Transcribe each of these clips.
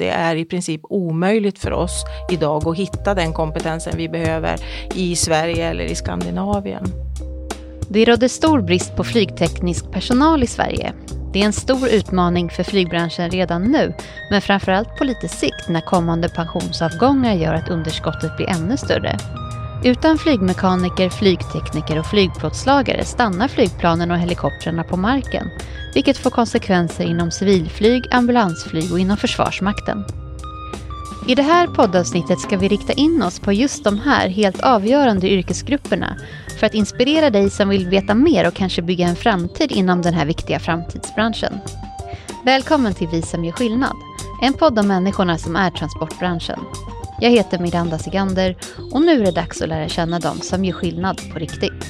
det är i princip omöjligt för oss idag att hitta den kompetensen vi behöver i Sverige eller i Skandinavien. Det råder stor brist på flygteknisk personal i Sverige. Det är en stor utmaning för flygbranschen redan nu, men framförallt på lite sikt när kommande pensionsavgångar gör att underskottet blir ännu större. Utan flygmekaniker, flygtekniker och flygplåtslagare stannar flygplanen och helikoptrarna på marken, vilket får konsekvenser inom civilflyg, ambulansflyg och inom Försvarsmakten. I det här poddavsnittet ska vi rikta in oss på just de här helt avgörande yrkesgrupperna för att inspirera dig som vill veta mer och kanske bygga en framtid inom den här viktiga framtidsbranschen. Välkommen till Vi som gör skillnad, en podd om människorna som är transportbranschen. Jag heter Miranda Sigander och nu är det dags att lära känna dem som gör skillnad på riktigt.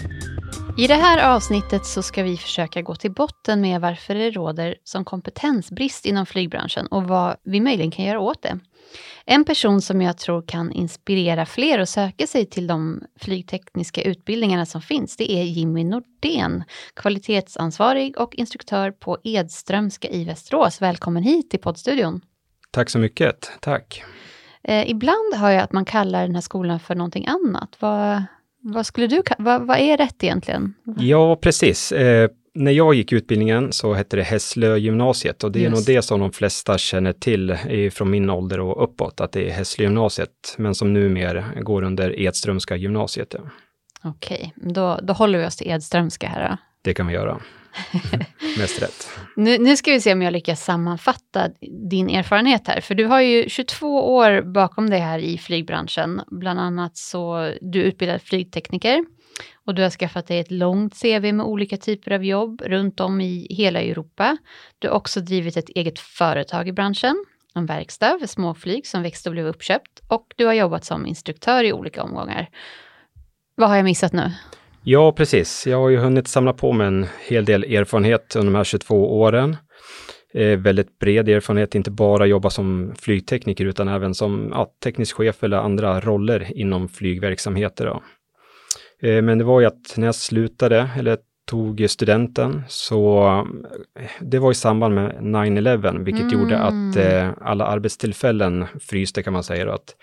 I det här avsnittet så ska vi försöka gå till botten med varför det råder som kompetensbrist inom flygbranschen och vad vi möjligen kan göra åt det. En person som jag tror kan inspirera fler att söka sig till de flygtekniska utbildningarna som finns, det är Jimmy Nordén, kvalitetsansvarig och instruktör på Edströmska i Västerås. Välkommen hit till poddstudion. Tack så mycket, tack. Eh, ibland hör jag att man kallar den här skolan för någonting annat. Vad, vad skulle du, vad, vad är rätt egentligen? Ja, precis. Eh, när jag gick utbildningen så hette det Hässlö gymnasiet och det är Just. nog det som de flesta känner till från min ålder och uppåt, att det är Hässlö gymnasiet, men som numera går under Edströmska gymnasiet. Ja. Okej, då, då håller vi oss till Edströmska här då. Det kan vi göra. Mest rätt. Nu, nu, ska vi se om jag lyckas sammanfatta din erfarenhet här. För du har ju 22 år bakom dig här i flygbranschen. Bland annat så du utbildad flygtekniker och du har skaffat dig ett långt CV med olika typer av jobb runt om i hela Europa. Du har också drivit ett eget företag i branschen, en verkstad för småflyg som växte och blev uppköpt och du har jobbat som instruktör i olika omgångar. Vad har jag missat nu? Ja, precis. Jag har ju hunnit samla på mig en hel del erfarenhet under de här 22 åren. Eh, väldigt bred erfarenhet, inte bara jobba som flygtekniker utan även som ja, teknisk chef eller andra roller inom flygverksamheter. Eh, men det var ju att när jag slutade, eller tog studenten, så eh, det var i samband med 9-11, vilket mm. gjorde att eh, alla arbetstillfällen fryste kan man säga. Då, att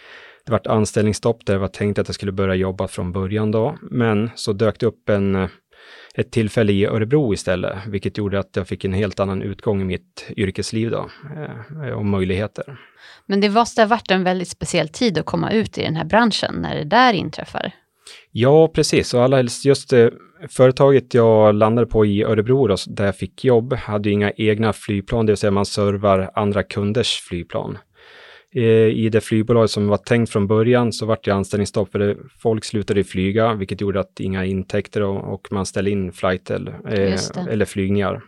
det var ett anställningsstopp där det var tänkt att jag skulle börja jobba från början då, men så dök det upp en, ett tillfälle i Örebro istället, vilket gjorde att jag fick en helt annan utgång i mitt yrkesliv då, eh, och möjligheter. Men det måste ha varit en väldigt speciell tid att komma ut i den här branschen när det där inträffar? Ja, precis. Och allra helst just eh, företaget jag landade på i Örebro, då, där jag fick jobb, hade inga egna flygplan, det vill säga man servar andra kunders flygplan. Eh, I det flygbolag som var tänkt från början så vart det anställningsstopp för det, folk slutade flyga, vilket gjorde att inga intäkter och, och man ställde in flight eller, eh, eller flygningar.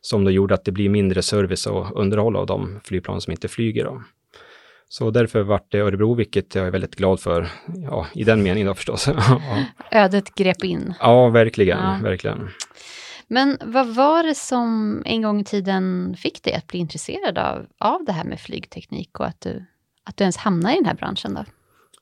Som då gjorde att det blir mindre service och underhåll av de flygplan som inte flyger. Då. Så därför vart det Örebro, vilket jag är väldigt glad för, ja, i den meningen då förstås. ja. Ödet grep in. Ja, verkligen, ja. verkligen. Men vad var det som en gång i tiden fick dig att bli intresserad av, av det här med flygteknik och att du, att du ens hamnade i den här branschen? Då?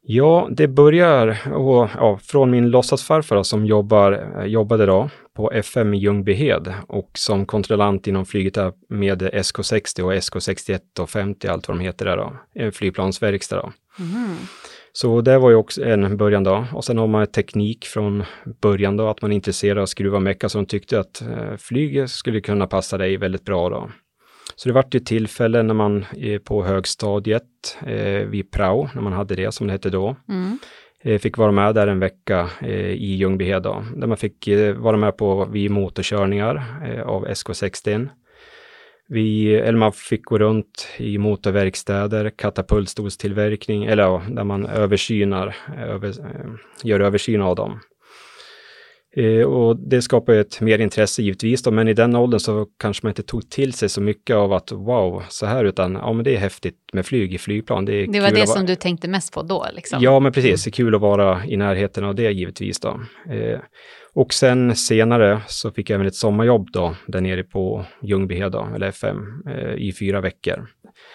Ja, det börjar och, ja, från min låtsasfarfar som jobbar, jobbade då på FM i Ljungbyhed och som kontrollant inom flyget med SK60 och SK61 och 50, allt vad de heter där då, en flygplansverkstad då. Mm. Så det var ju också en början då. Och sen har man teknik från början då, att man är intresserad av att skruva mecka, så de tyckte att eh, flyget skulle kunna passa dig väldigt bra då. Så det vart ju tillfällen när man eh, på högstadiet eh, vid prao, när man hade det som det hette då, mm. eh, fick vara med där en vecka eh, i Ljungbyhed då, där man fick eh, vara med på vid motorkörningar av SK60. Vi, eller man fick gå runt i motorverkstäder, katapultstolstillverkning, eller ja, där man översynar, över, gör översyn av dem. Eh, och det skapar ju ett mer intresse givetvis då, men i den åldern så kanske man inte tog till sig så mycket av att wow, så här, utan ja, men det är häftigt med flyg i flygplan. Det, det var det som du tänkte mest på då? Liksom. Ja, men precis. Det är kul att vara i närheten av det givetvis då. Eh, och sen senare så fick jag även ett sommarjobb då, där nere på Ljungbyhed eller FM, eh, i fyra veckor.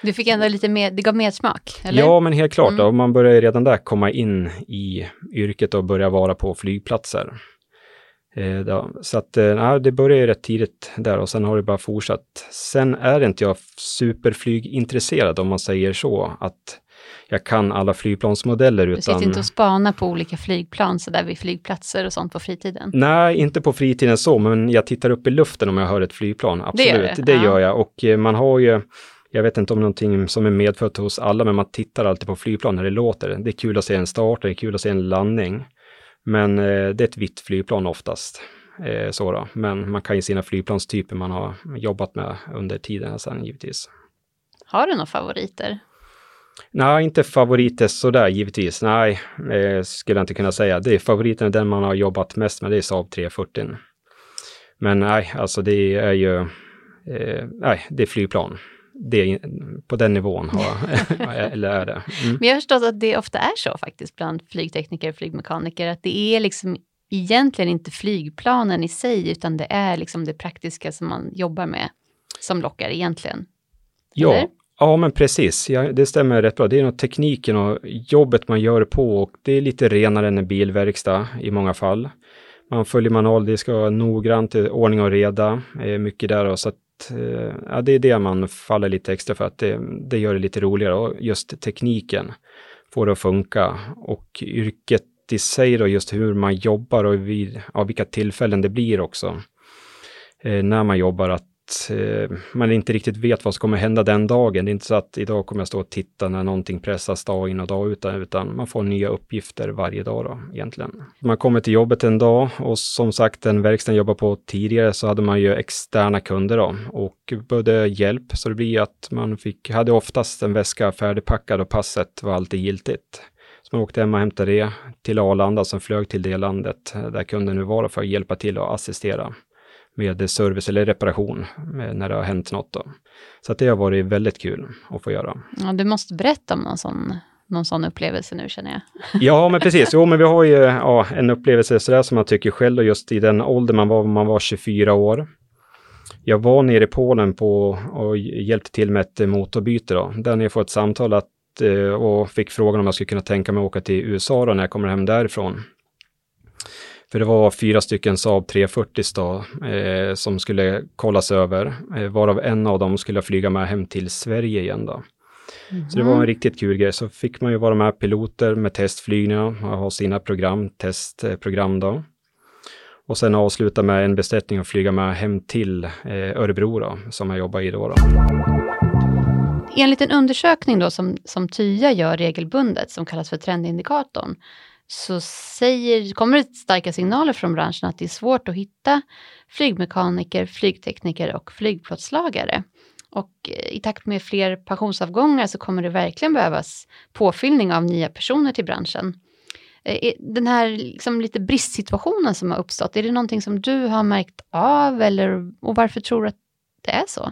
Du fick ändå lite mer, det gav medsmak? Eller? Ja, men helt klart. Mm. Då. Man börjar redan där komma in i yrket och börja vara på flygplatser. Eh, så att eh, det började ju rätt tidigt där och sen har det bara fortsatt. Sen är inte jag superflygintresserad om man säger så, att jag kan alla flygplansmodeller. Utan... Du sitter inte och spanar på olika flygplan så där vid flygplatser och sånt på fritiden? Nej, inte på fritiden så, men jag tittar upp i luften om jag hör ett flygplan. Absolut, det gör, det. Det gör jag. Och eh, man har ju jag vet inte om någonting som är medfött hos alla, men man tittar alltid på flygplan när det låter. Det är kul att se en start, det är kul att se en landning. Men eh, det är ett vitt flygplan oftast. Eh, så då. Men man kan ju sina flygplanstyper man har jobbat med under tiden sen givetvis. Har du några favoriter? Nej, inte favoriter sådär givetvis. Nej, eh, skulle jag inte kunna säga. Det är favoriten, den man har jobbat mest med, det är Saab 340. Men nej, alltså det är ju, eh, nej, det är flygplan det, på den nivån har, eller är det. Mm. Men jag har förstått att det ofta är så faktiskt bland flygtekniker och flygmekaniker, att det är liksom egentligen inte flygplanen i sig, utan det är liksom det praktiska som man jobbar med som lockar egentligen. Ja, ja men precis. Ja, det stämmer rätt bra. Det är nog tekniken och jobbet man gör på och det är lite renare än en bilverkstad i många fall. Man följer manual, det ska vara noggrant, ordning och reda, mycket där. Och så att eh, ja, det är det man faller lite extra för att det, det gör det lite roligare och just tekniken får det att funka och yrket i sig då, just hur man jobbar och vid, ja, vilka tillfällen det blir också. Eh, när man jobbar, att eh, man inte riktigt vet vad som kommer hända den dagen. Det är inte så att idag kommer jag stå och titta när någonting pressas dag in och dag ut, utan man får nya uppgifter varje dag då egentligen. Man kommer till jobbet en dag och som sagt den verkstaden jag jobbar på tidigare så hade man ju externa kunder då och behövde hjälp så det blir att man fick, hade oftast en väska färdigpackad och passet var alltid giltigt. Så man åkte hem och hämtade det till Arlanda som flög till det landet där kunden nu var för att hjälpa till och assistera med service eller reparation när det har hänt något. Då. Så att det har varit väldigt kul att få göra. Ja, du måste berätta om någon sån, någon sån upplevelse nu känner jag. Ja, men precis. Jo, men vi har ju ja, en upplevelse sådär som man tycker själv och just i den ålder man var, man var 24 år. Jag var nere i Polen på och hjälpte till med ett motorbyte då, där jag får ett samtal att, eh, och fick frågan om jag skulle kunna tänka mig att åka till USA då när jag kommer hem därifrån. För det var fyra stycken Saab 340 då, eh, som skulle kollas över, eh, varav en av dem skulle flyga med hem till Sverige igen då. Mm. Så det var en riktigt kul grej. Så fick man ju vara med piloter med testflygningar och ha sina program, testprogram då. Och sen avsluta med en besättning och flyga med hem till eh, Örebro då, som jag jobbar i då. då. Enligt en undersökning då som, som TYA gör regelbundet, som kallas för trendindikatorn, så säger, kommer det starka signaler från branschen att det är svårt att hitta flygmekaniker, flygtekniker och flygplåtslagare. Och eh, i takt med fler pensionsavgångar så kommer det verkligen behövas påfyllning av nya personer till branschen. Eh, den här liksom lite bristsituationen som har uppstått, är det någonting som du har märkt av eller, och varför tror du att det är så?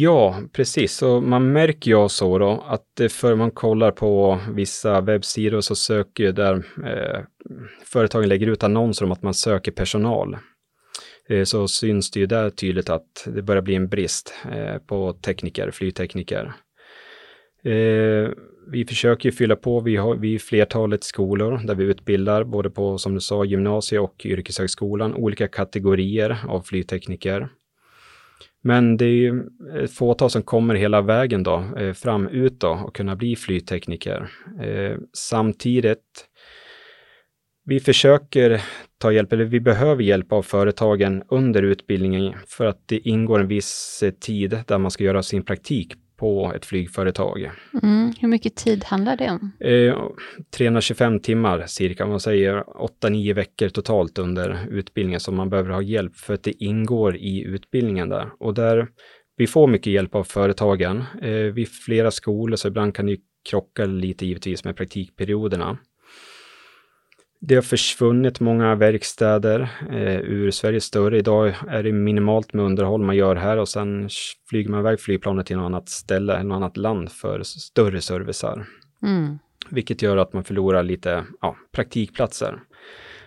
Ja, precis. Så man märker ju så då att för man kollar på vissa webbsidor så söker ju där eh, företagen lägger ut annonser om att man söker personal. Eh, så syns det ju där tydligt att det börjar bli en brist eh, på tekniker, flygtekniker. Eh, vi försöker fylla på, vi har vi flertalet skolor där vi utbildar både på, som du sa, gymnasie och yrkeshögskolan, olika kategorier av flygtekniker. Men det är ju eh, ett fåtal som kommer hela vägen då, eh, fram ut då och kunna bli flygtekniker. Eh, samtidigt, vi försöker ta hjälp, eller vi behöver hjälp av företagen under utbildningen för att det ingår en viss tid där man ska göra sin praktik på ett flygföretag. Mm. Hur mycket tid handlar det om? Eh, 325 timmar cirka, man säger 8-9 veckor totalt under utbildningen som man behöver ha hjälp för att det ingår i utbildningen där. Och där vi får mycket hjälp av företagen. Eh, vid flera skolor, så ibland kan det krocka lite givetvis med praktikperioderna. Det har försvunnit många verkstäder eh, ur Sverige större. Idag är det minimalt med underhåll man gör här och sen flyger man iväg flygplanet till något annat ställe, eller något annat land för större servicer. Mm. Vilket gör att man förlorar lite ja, praktikplatser.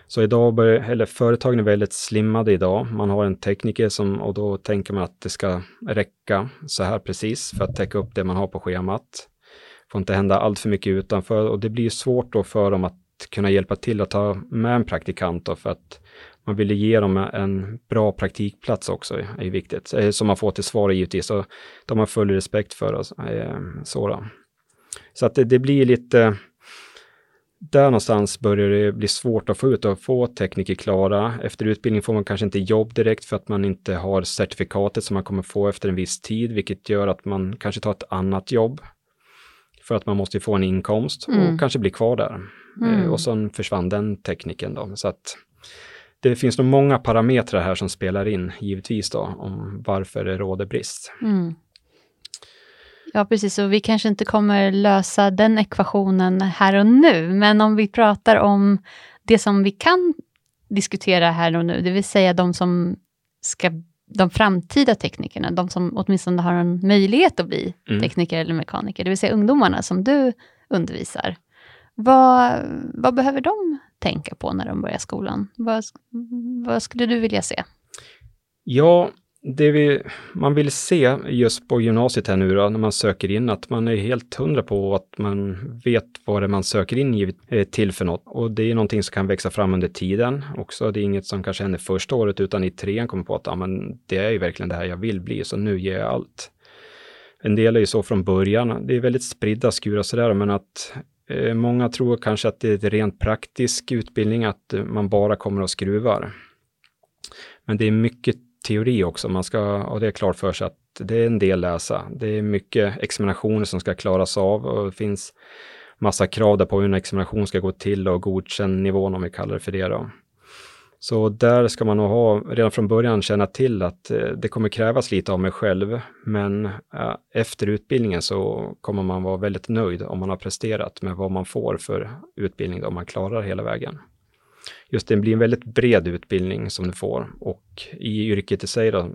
Så idag börjar, eller företagen är väldigt slimmade idag. Man har en tekniker som, och då tänker man att det ska räcka så här precis för att täcka upp det man har på schemat. Får inte hända allt för mycket utanför och det blir svårt då för dem att kunna hjälpa till att ta med en praktikant då, för att man ville ge dem en bra praktikplats också, är viktigt. Eh, som man får till svar givetvis, och de har full respekt för oss. Eh, så, så att det, det, blir lite, där någonstans börjar det bli svårt att få ut och få tekniker klara. Efter utbildning får man kanske inte jobb direkt för att man inte har certifikatet som man kommer få efter en viss tid, vilket gör att man kanske tar ett annat jobb. För att man måste få en inkomst mm. och kanske bli kvar där. Eh, mm. Och sen försvann den tekniken då. Så att det finns nog många parametrar här som spelar in, givetvis då, om varför det råder brist. Mm. Ja, precis. Och vi kanske inte kommer lösa den ekvationen här och nu, men om vi pratar om det som vi kan diskutera här och nu, det vill säga de som ska de framtida teknikerna, de som åtminstone har en möjlighet att bli mm. tekniker eller mekaniker, det vill säga ungdomarna som du undervisar. Vad, vad behöver de tänka på när de börjar skolan? Vad, vad skulle du vilja se? Ja, det vi, man vill se just på gymnasiet här nu då, när man söker in, att man är helt hundra på att man vet vad det är man söker in eh, till för något. Och det är någonting som kan växa fram under tiden också. Det är inget som kanske händer första året, utan i trean kommer på att ja, men det är ju verkligen det här jag vill bli, så nu ger jag allt. En del är ju så från början. Det är väldigt spridda skurar sådär, men att Eh, många tror kanske att det är en rent praktisk utbildning, att eh, man bara kommer och skruvar. Men det är mycket teori också. Man ska ha det klart för sig att det är en del läsa. Det är mycket examinationer som ska klaras av och det finns massa krav där på hur en examination ska gå till och godkänd nivån om vi kallar det för det då. Så där ska man nog ha, redan från början känna till att eh, det kommer krävas lite av mig själv, men eh, efter utbildningen så kommer man vara väldigt nöjd om man har presterat med vad man får för utbildning då, om man klarar hela vägen just det blir en väldigt bred utbildning som du får och i yrket i sig då,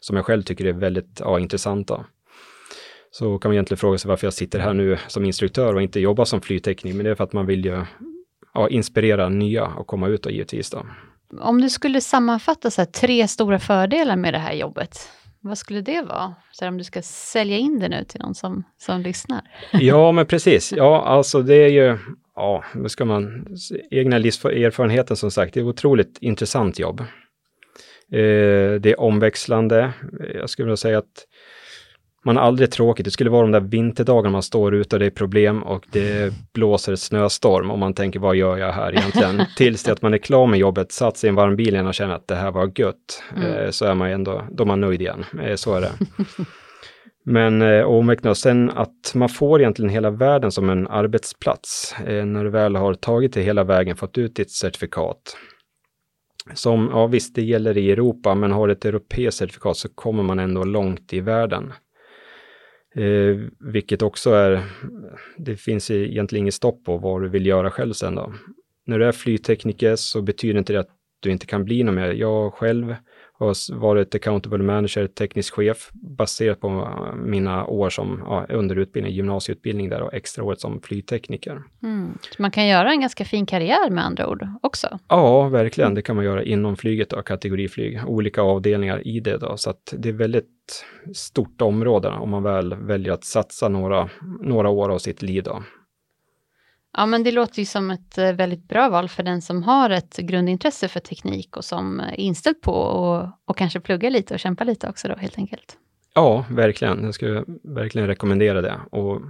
som jag själv tycker är väldigt ja, intressanta. Så kan man egentligen fråga sig varför jag sitter här nu som instruktör och inte jobbar som flygtekniker, men det är för att man vill ju ja, inspirera nya och komma ut och givetvis då. Om du skulle sammanfatta så här, tre stora fördelar med det här jobbet, vad skulle det vara? Så här, om du ska sälja in det nu till någon som, som lyssnar. Ja, men precis. Ja, alltså det är ju ja, vad ska man, egna livserfarenheten som sagt, det är ett otroligt intressant jobb. Eh, det är omväxlande. Jag skulle vilja säga att man har aldrig tråkigt. Det skulle vara de där vinterdagarna man står ute och det är problem och det blåser snöstorm och man tänker vad gör jag här egentligen? Tills det att man är klar med jobbet, satt sig i en varm bil igen och känner att det här var gött. Mm. Eh, så är man ändå, då är man nöjd igen. Eh, så är det. Men eh, omväxling sen att man får egentligen hela världen som en arbetsplats eh, när du väl har tagit det hela vägen, fått ut ditt certifikat. Som, ja visst, det gäller i Europa, men har ett europeiskt certifikat så kommer man ändå långt i världen. Eh, vilket också är, det finns egentligen inget stopp på vad du vill göra själv sen då. När du är flygtekniker så betyder inte det att du inte kan bli något mer. Jag själv har varit accountable manager, teknisk chef, baserat på äh, mina år som ja, underutbildning, gymnasieutbildning där och extra året som flygtekniker. Mm. Man kan göra en ganska fin karriär med andra ord också? Ja, verkligen. Det kan man göra inom flyget, då, kategoriflyg, olika avdelningar i det. Då, så att det är väldigt stort område om man väl väljer att satsa några, några år av sitt liv. Då. Ja, men det låter ju som ett eh, väldigt bra val för den som har ett grundintresse för teknik och som eh, är inställd på och, och kanske plugga lite och kämpa lite också då helt enkelt. Ja, verkligen. Jag skulle verkligen rekommendera det. Och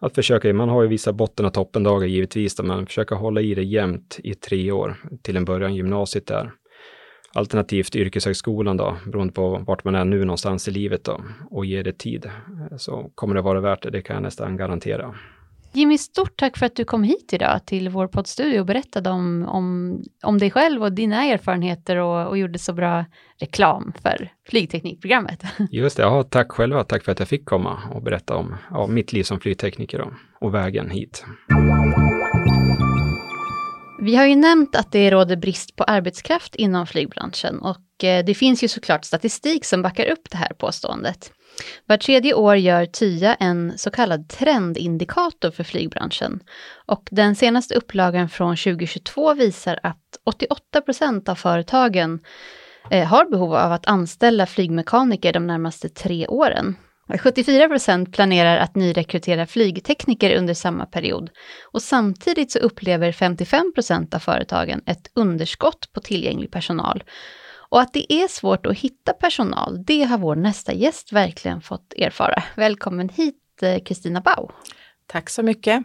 att försöka, man har ju vissa botten och toppendagar givetvis, men försöka hålla i det jämnt i tre år, till en början gymnasiet där. Alternativt yrkeshögskolan då, beroende på vart man är nu någonstans i livet då, och ge det tid, eh, så kommer det vara värt det, det kan jag nästan garantera. Jimmy, stort tack för att du kom hit idag till vår poddstudio och berättade om, om, om dig själv och dina erfarenheter och, och gjorde så bra reklam för flygteknikprogrammet. Just det, ja, tack själva. Tack för att jag fick komma och berätta om ja, mitt liv som flygtekniker och, och vägen hit. Vi har ju nämnt att det råder brist på arbetskraft inom flygbranschen och eh, det finns ju såklart statistik som backar upp det här påståendet. Var tredje år gör TYA en så kallad trendindikator för flygbranschen. Och den senaste upplagan från 2022 visar att 88 procent av företagen eh, har behov av att anställa flygmekaniker de närmaste tre åren. 74 procent planerar att nyrekrytera flygtekniker under samma period och samtidigt så upplever 55 procent av företagen ett underskott på tillgänglig personal. Och att det är svårt att hitta personal, det har vår nästa gäst verkligen fått erfara. Välkommen hit eh, Kristina Bau. Tack så mycket.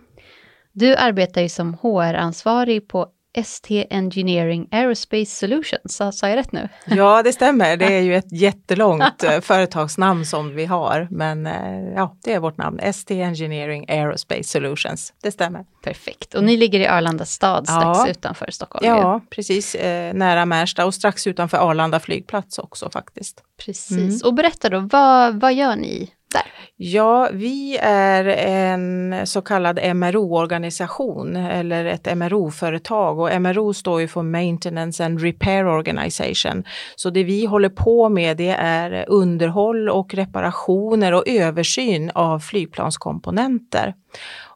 Du arbetar ju som HR-ansvarig på ST Engineering Aerospace Solutions, sa, sa jag rätt nu? Ja, det stämmer. Det är ju ett jättelångt eh, företagsnamn som vi har, men eh, ja, det är vårt namn. ST Engineering Aerospace Solutions. Det stämmer. Perfekt. Och ni ligger i Arlanda stad strax ja. utanför Stockholm? Ja, precis. Eh, nära Märsta och strax utanför Arlanda flygplats också faktiskt. Precis. Mm. Och berätta då, vad, vad gör ni där? Ja, vi är en så kallad MRO-organisation eller ett MRO-företag och MRO står ju för Maintenance and Repair Organization. Så det vi håller på med det är underhåll och reparationer och översyn av flygplanskomponenter.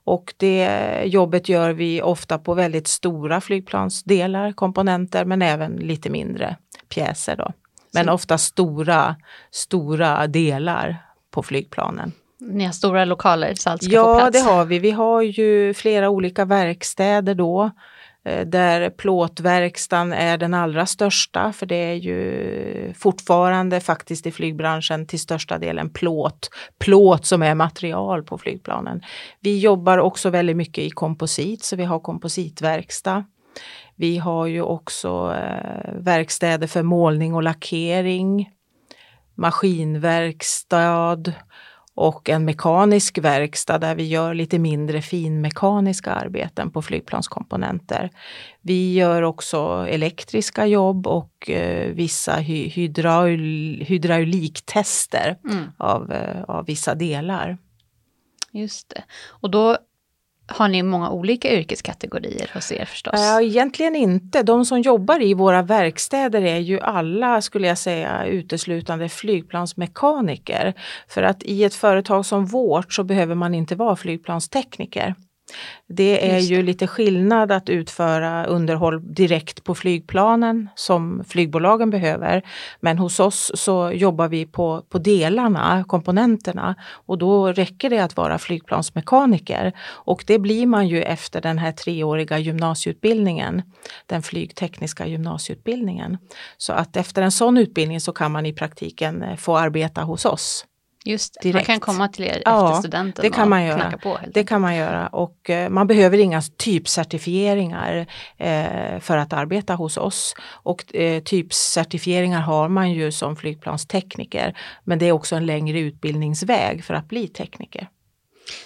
Och det jobbet gör vi ofta på väldigt stora flygplansdelar, komponenter, men även lite mindre pjäser då. Men ofta stora, stora delar på flygplanen. Ni har stora lokaler så allt ska ja, få plats? Ja, det har vi. Vi har ju flera olika verkstäder då eh, där plåtverkstan är den allra största för det är ju fortfarande faktiskt i flygbranschen till största delen plåt, plåt som är material på flygplanen. Vi jobbar också väldigt mycket i komposit så vi har kompositverkstad. Vi har ju också eh, verkstäder för målning och lackering maskinverkstad och en mekanisk verkstad där vi gör lite mindre finmekaniska arbeten på flygplanskomponenter. Vi gör också elektriska jobb och eh, vissa hy hydraul hydrauliktester mm. av, eh, av vissa delar. Just det. Och då har ni många olika yrkeskategorier hos er förstås? Ja, egentligen inte. De som jobbar i våra verkstäder är ju alla, skulle jag säga, uteslutande flygplansmekaniker. För att i ett företag som vårt så behöver man inte vara flygplanstekniker. Det är ju lite skillnad att utföra underhåll direkt på flygplanen som flygbolagen behöver. Men hos oss så jobbar vi på, på delarna, komponenterna och då räcker det att vara flygplansmekaniker. Och det blir man ju efter den här treåriga gymnasieutbildningen, den flygtekniska gymnasieutbildningen. Så att efter en sån utbildning så kan man i praktiken eh, få arbeta hos oss. Just det, man kan komma till er ja, efter studenten det kan och man göra. knacka på. det kan man göra och eh, man behöver inga typcertifieringar eh, för att arbeta hos oss. Och eh, typcertifieringar har man ju som flygplanstekniker men det är också en längre utbildningsväg för att bli tekniker.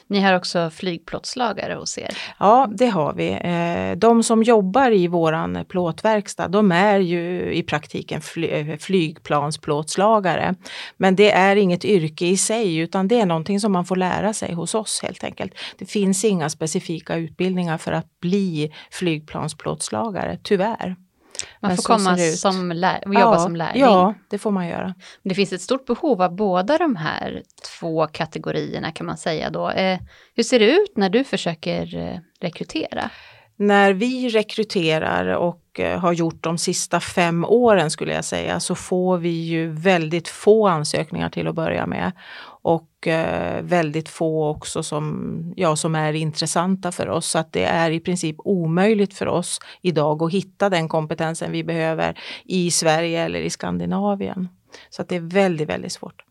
Ni har också flygplåtslagare hos er? Ja, det har vi. Eh, de som jobbar i våran plåtverkstad, de är ju i praktiken eh, flygplansplåtslagare. Men det är inget yrke i sig utan det är någonting som man får lära sig hos oss helt enkelt. Det finns inga specifika utbildningar för att bli flygplansplåtslagare, tyvärr. Man får komma som lär, och jobba ja, som lärling. Ja, det får man göra. Det finns ett stort behov av båda de här två kategorierna kan man säga då. Eh, hur ser det ut när du försöker eh, rekrytera? När vi rekryterar och eh, har gjort de sista fem åren skulle jag säga så får vi ju väldigt få ansökningar till att börja med och eh, väldigt få också som, ja, som är intressanta för oss. Så att det är i princip omöjligt för oss idag att hitta den kompetensen vi behöver i Sverige eller i Skandinavien. Så att det är väldigt, väldigt svårt.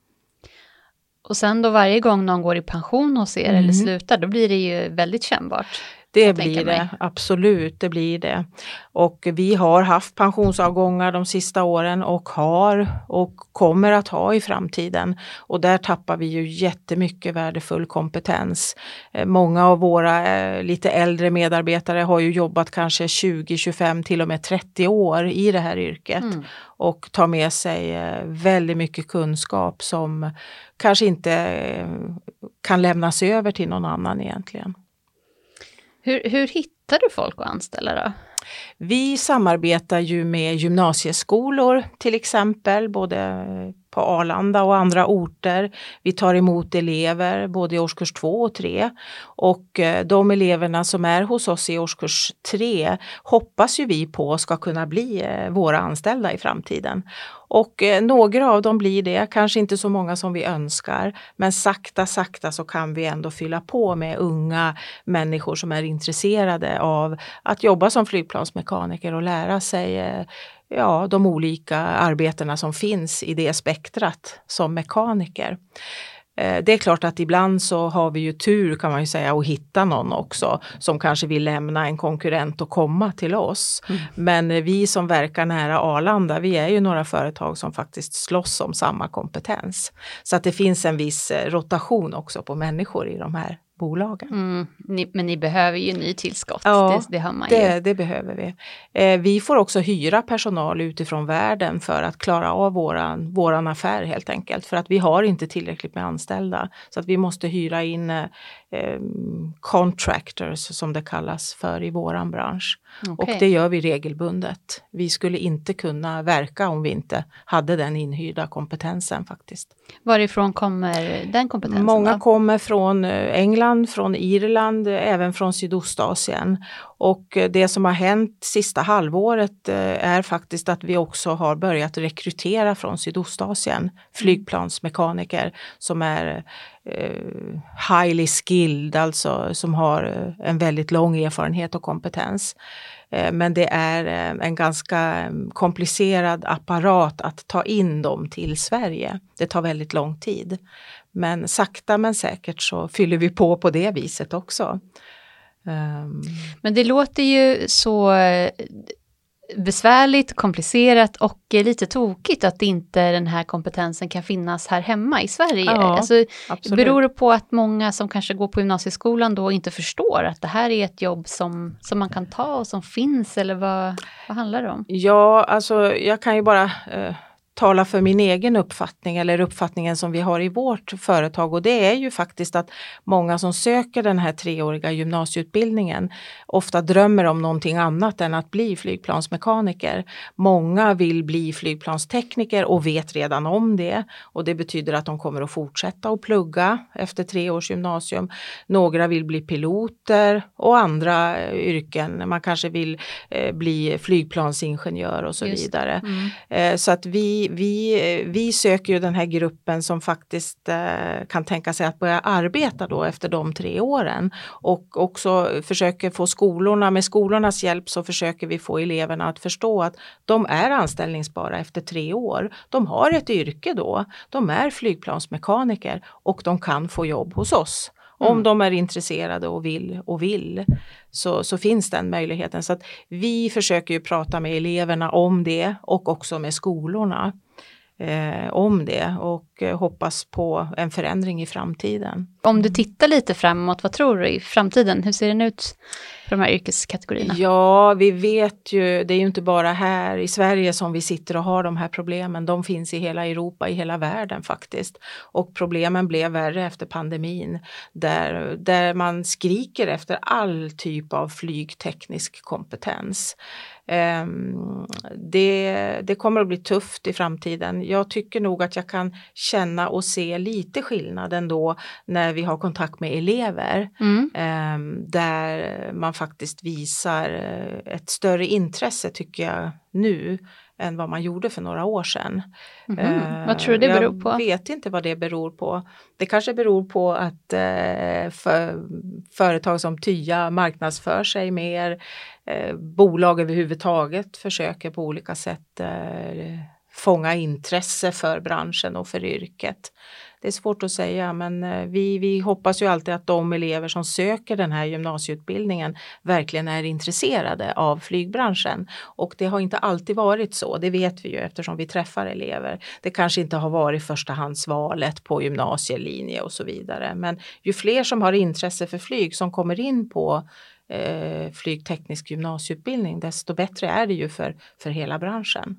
Och sen då varje gång någon går i pension hos er mm. eller slutar, då blir det ju väldigt kännbart. Det blir det, absolut, det blir det. Och vi har haft pensionsavgångar de sista åren och har och kommer att ha i framtiden. Och där tappar vi ju jättemycket värdefull kompetens. Eh, många av våra eh, lite äldre medarbetare har ju jobbat kanske 20, 25, till och med 30 år i det här yrket. Mm. Och tar med sig eh, väldigt mycket kunskap som kanske inte kan lämnas över till någon annan egentligen. Hur, hur hittar du folk att anställa då? Vi samarbetar ju med gymnasieskolor till exempel, både på Arlanda och andra orter. Vi tar emot elever både i årskurs 2 och 3 och eh, de eleverna som är hos oss i årskurs 3 hoppas ju vi på ska kunna bli eh, våra anställda i framtiden. Och eh, några av dem blir det, kanske inte så många som vi önskar. Men sakta, sakta så kan vi ändå fylla på med unga människor som är intresserade av att jobba som flygplansmekaniker och lära sig eh, ja, de olika arbetena som finns i det spektrat som mekaniker. Eh, det är klart att ibland så har vi ju tur kan man ju säga att hitta någon också som kanske vill lämna en konkurrent och komma till oss. Mm. Men vi som verkar nära Arlanda, vi är ju några företag som faktiskt slåss om samma kompetens. Så att det finns en viss eh, rotation också på människor i de här bolagen. Mm, ni, men ni behöver ju ny tillskott, ja, det, det hör man det, ju. det behöver vi. Eh, vi får också hyra personal utifrån världen för att klara av våran, våran affär helt enkelt. För att vi har inte tillräckligt med anställda. Så att vi måste hyra in eh, contractors som det kallas för i våran bransch. Okay. Och det gör vi regelbundet. Vi skulle inte kunna verka om vi inte hade den inhyrda kompetensen faktiskt. Varifrån kommer den kompetensen? Många då? kommer från eh, England, från Irland, även från Sydostasien. Och det som har hänt sista halvåret eh, är faktiskt att vi också har börjat rekrytera från Sydostasien flygplansmekaniker som är eh, highly skilled, alltså som har eh, en väldigt lång erfarenhet och kompetens. Men det är en ganska komplicerad apparat att ta in dem till Sverige. Det tar väldigt lång tid. Men sakta men säkert så fyller vi på på det viset också. Um. Men det låter ju så eh, besvärligt, komplicerat och lite tokigt att inte den här kompetensen kan finnas här hemma i Sverige. Ja, alltså, beror det på att många som kanske går på gymnasieskolan då inte förstår att det här är ett jobb som, som man kan ta och som finns eller vad, vad handlar det om? Ja, alltså jag kan ju bara eh, tala för min egen uppfattning eller uppfattningen som vi har i vårt företag och det är ju faktiskt att många som söker den här treåriga gymnasieutbildningen ofta drömmer om någonting annat än att bli flygplansmekaniker. Många vill bli flygplanstekniker och vet redan om det och det betyder att de kommer att fortsätta att plugga efter tre års gymnasium. Några vill bli piloter och andra eh, yrken. Man kanske vill eh, bli flygplansingenjör och så Just. vidare. Mm. Eh, så att vi vi, vi, söker ju den här gruppen som faktiskt eh, kan tänka sig att börja arbeta då efter de tre åren och också försöker få skolorna, med skolornas hjälp så försöker vi få eleverna att förstå att de är anställningsbara efter tre år. De har ett yrke då, de är flygplansmekaniker och de kan få jobb hos oss. Mm. Om de är intresserade och vill och vill så, så finns den möjligheten. Så att vi försöker ju prata med eleverna om det och också med skolorna eh, om det och eh, hoppas på en förändring i framtiden. Om du tittar lite framåt, vad tror du i framtiden? Hur ser den ut för de här yrkeskategorierna? Ja, vi vet ju, det är ju inte bara här i Sverige som vi sitter och har de här problemen. De finns i hela Europa, i hela världen faktiskt. Och problemen blev värre efter pandemin där, där man skriker efter all typ av flygteknisk kompetens. Ehm, det, det kommer att bli tufft i framtiden. Jag tycker nog att jag kan känna och se lite skillnad ändå när vi har kontakt med elever. Mm. Ehm, där man faktiskt visar ett större intresse tycker jag nu än vad man gjorde för några år sedan. Mm -hmm. vad tror du det beror på? Jag vet inte vad det beror på. Det kanske beror på att eh, för, företag som Tya marknadsför sig mer. Eh, bolag överhuvudtaget försöker på olika sätt eh, fånga intresse för branschen och för yrket det är svårt att säga men eh, vi, vi hoppas ju alltid att de elever som söker den här gymnasieutbildningen verkligen är intresserade av flygbranschen. Och det har inte alltid varit så, det vet vi ju eftersom vi träffar elever. Det kanske inte har varit förstahandsvalet på gymnasielinje och så vidare. Men ju fler som har intresse för flyg som kommer in på eh, flygteknisk gymnasieutbildning desto bättre är det ju för, för hela branschen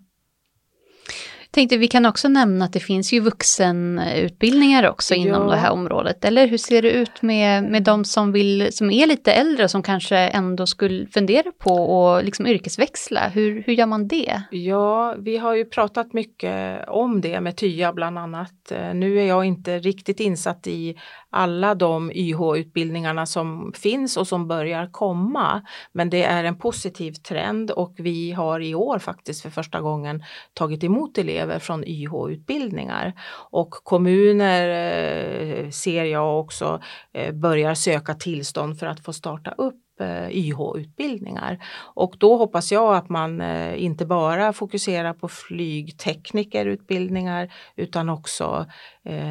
tänkte vi kan också nämna att det finns ju vuxenutbildningar också inom ja. det här området. Eller hur ser det ut med, med de som, vill, som är lite äldre och som kanske ändå skulle fundera på att liksom yrkesväxla? Hur, hur gör man det? Ja, vi har ju pratat mycket om det med Tya bland annat. Eh, nu är jag inte riktigt insatt i alla de YH-utbildningarna som finns och som börjar komma. Men det är en positiv trend och vi har i år faktiskt för första gången tagit emot elever elever från YH-utbildningar. Och kommuner eh, ser jag också eh, börjar söka tillstånd för att få starta upp eh, YH-utbildningar. Och då hoppas jag att man inte bara fokuserar på flygteknikerutbildningar utan också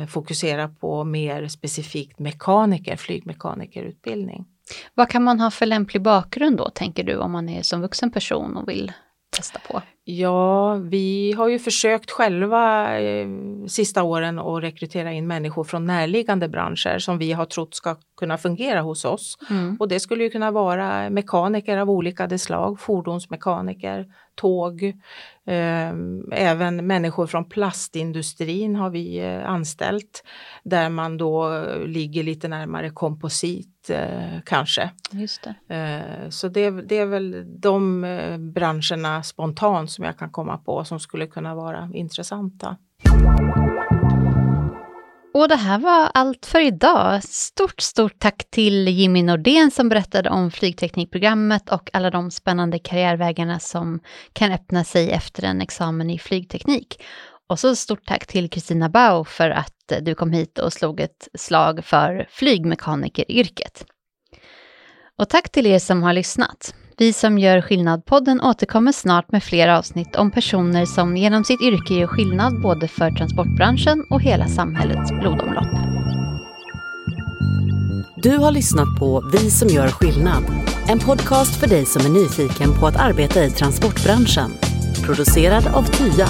fokuserar på mer specifikt mekaniker, flygmekanikerutbildning. Vad kan man ha för lämplig bakgrund då, tänker du, om man är som vuxen person och vill testa på? Ja, vi har ju försökt själva eh, sista åren att rekrytera in människor från närliggande branscher som vi har trott ska kunna fungera hos oss. Mm. Och det skulle ju kunna vara mekaniker av olika slag, fordonsmekaniker, tåg. Eh, även människor från plastindustrin har vi eh, anställt där man då ligger lite närmare komposit eh, kanske. Just det. Så det, det, är väl de branscherna spontant som jag kan komma på som skulle kunna vara intressanta. Och det här var allt för idag. Stort, stort tack till Jimmy Nordén som berättade om flygteknikprogrammet och alla de spännande karriärvägarna som kan öppna sig efter en examen i flygteknik. Och så stort tack till Kristina Bau för att du kom hit och slog ett slag för flygmekanikeryrket. Och tack till er som har lyssnat. Vi som gör skillnad-podden återkommer snart med fler avsnitt om personer som genom sitt yrke gör skillnad både för transportbranschen och hela samhällets blodomlopp. Du har lyssnat på Vi som gör skillnad. En podcast för dig som är nyfiken på att arbeta i transportbranschen. Producerad av TYA.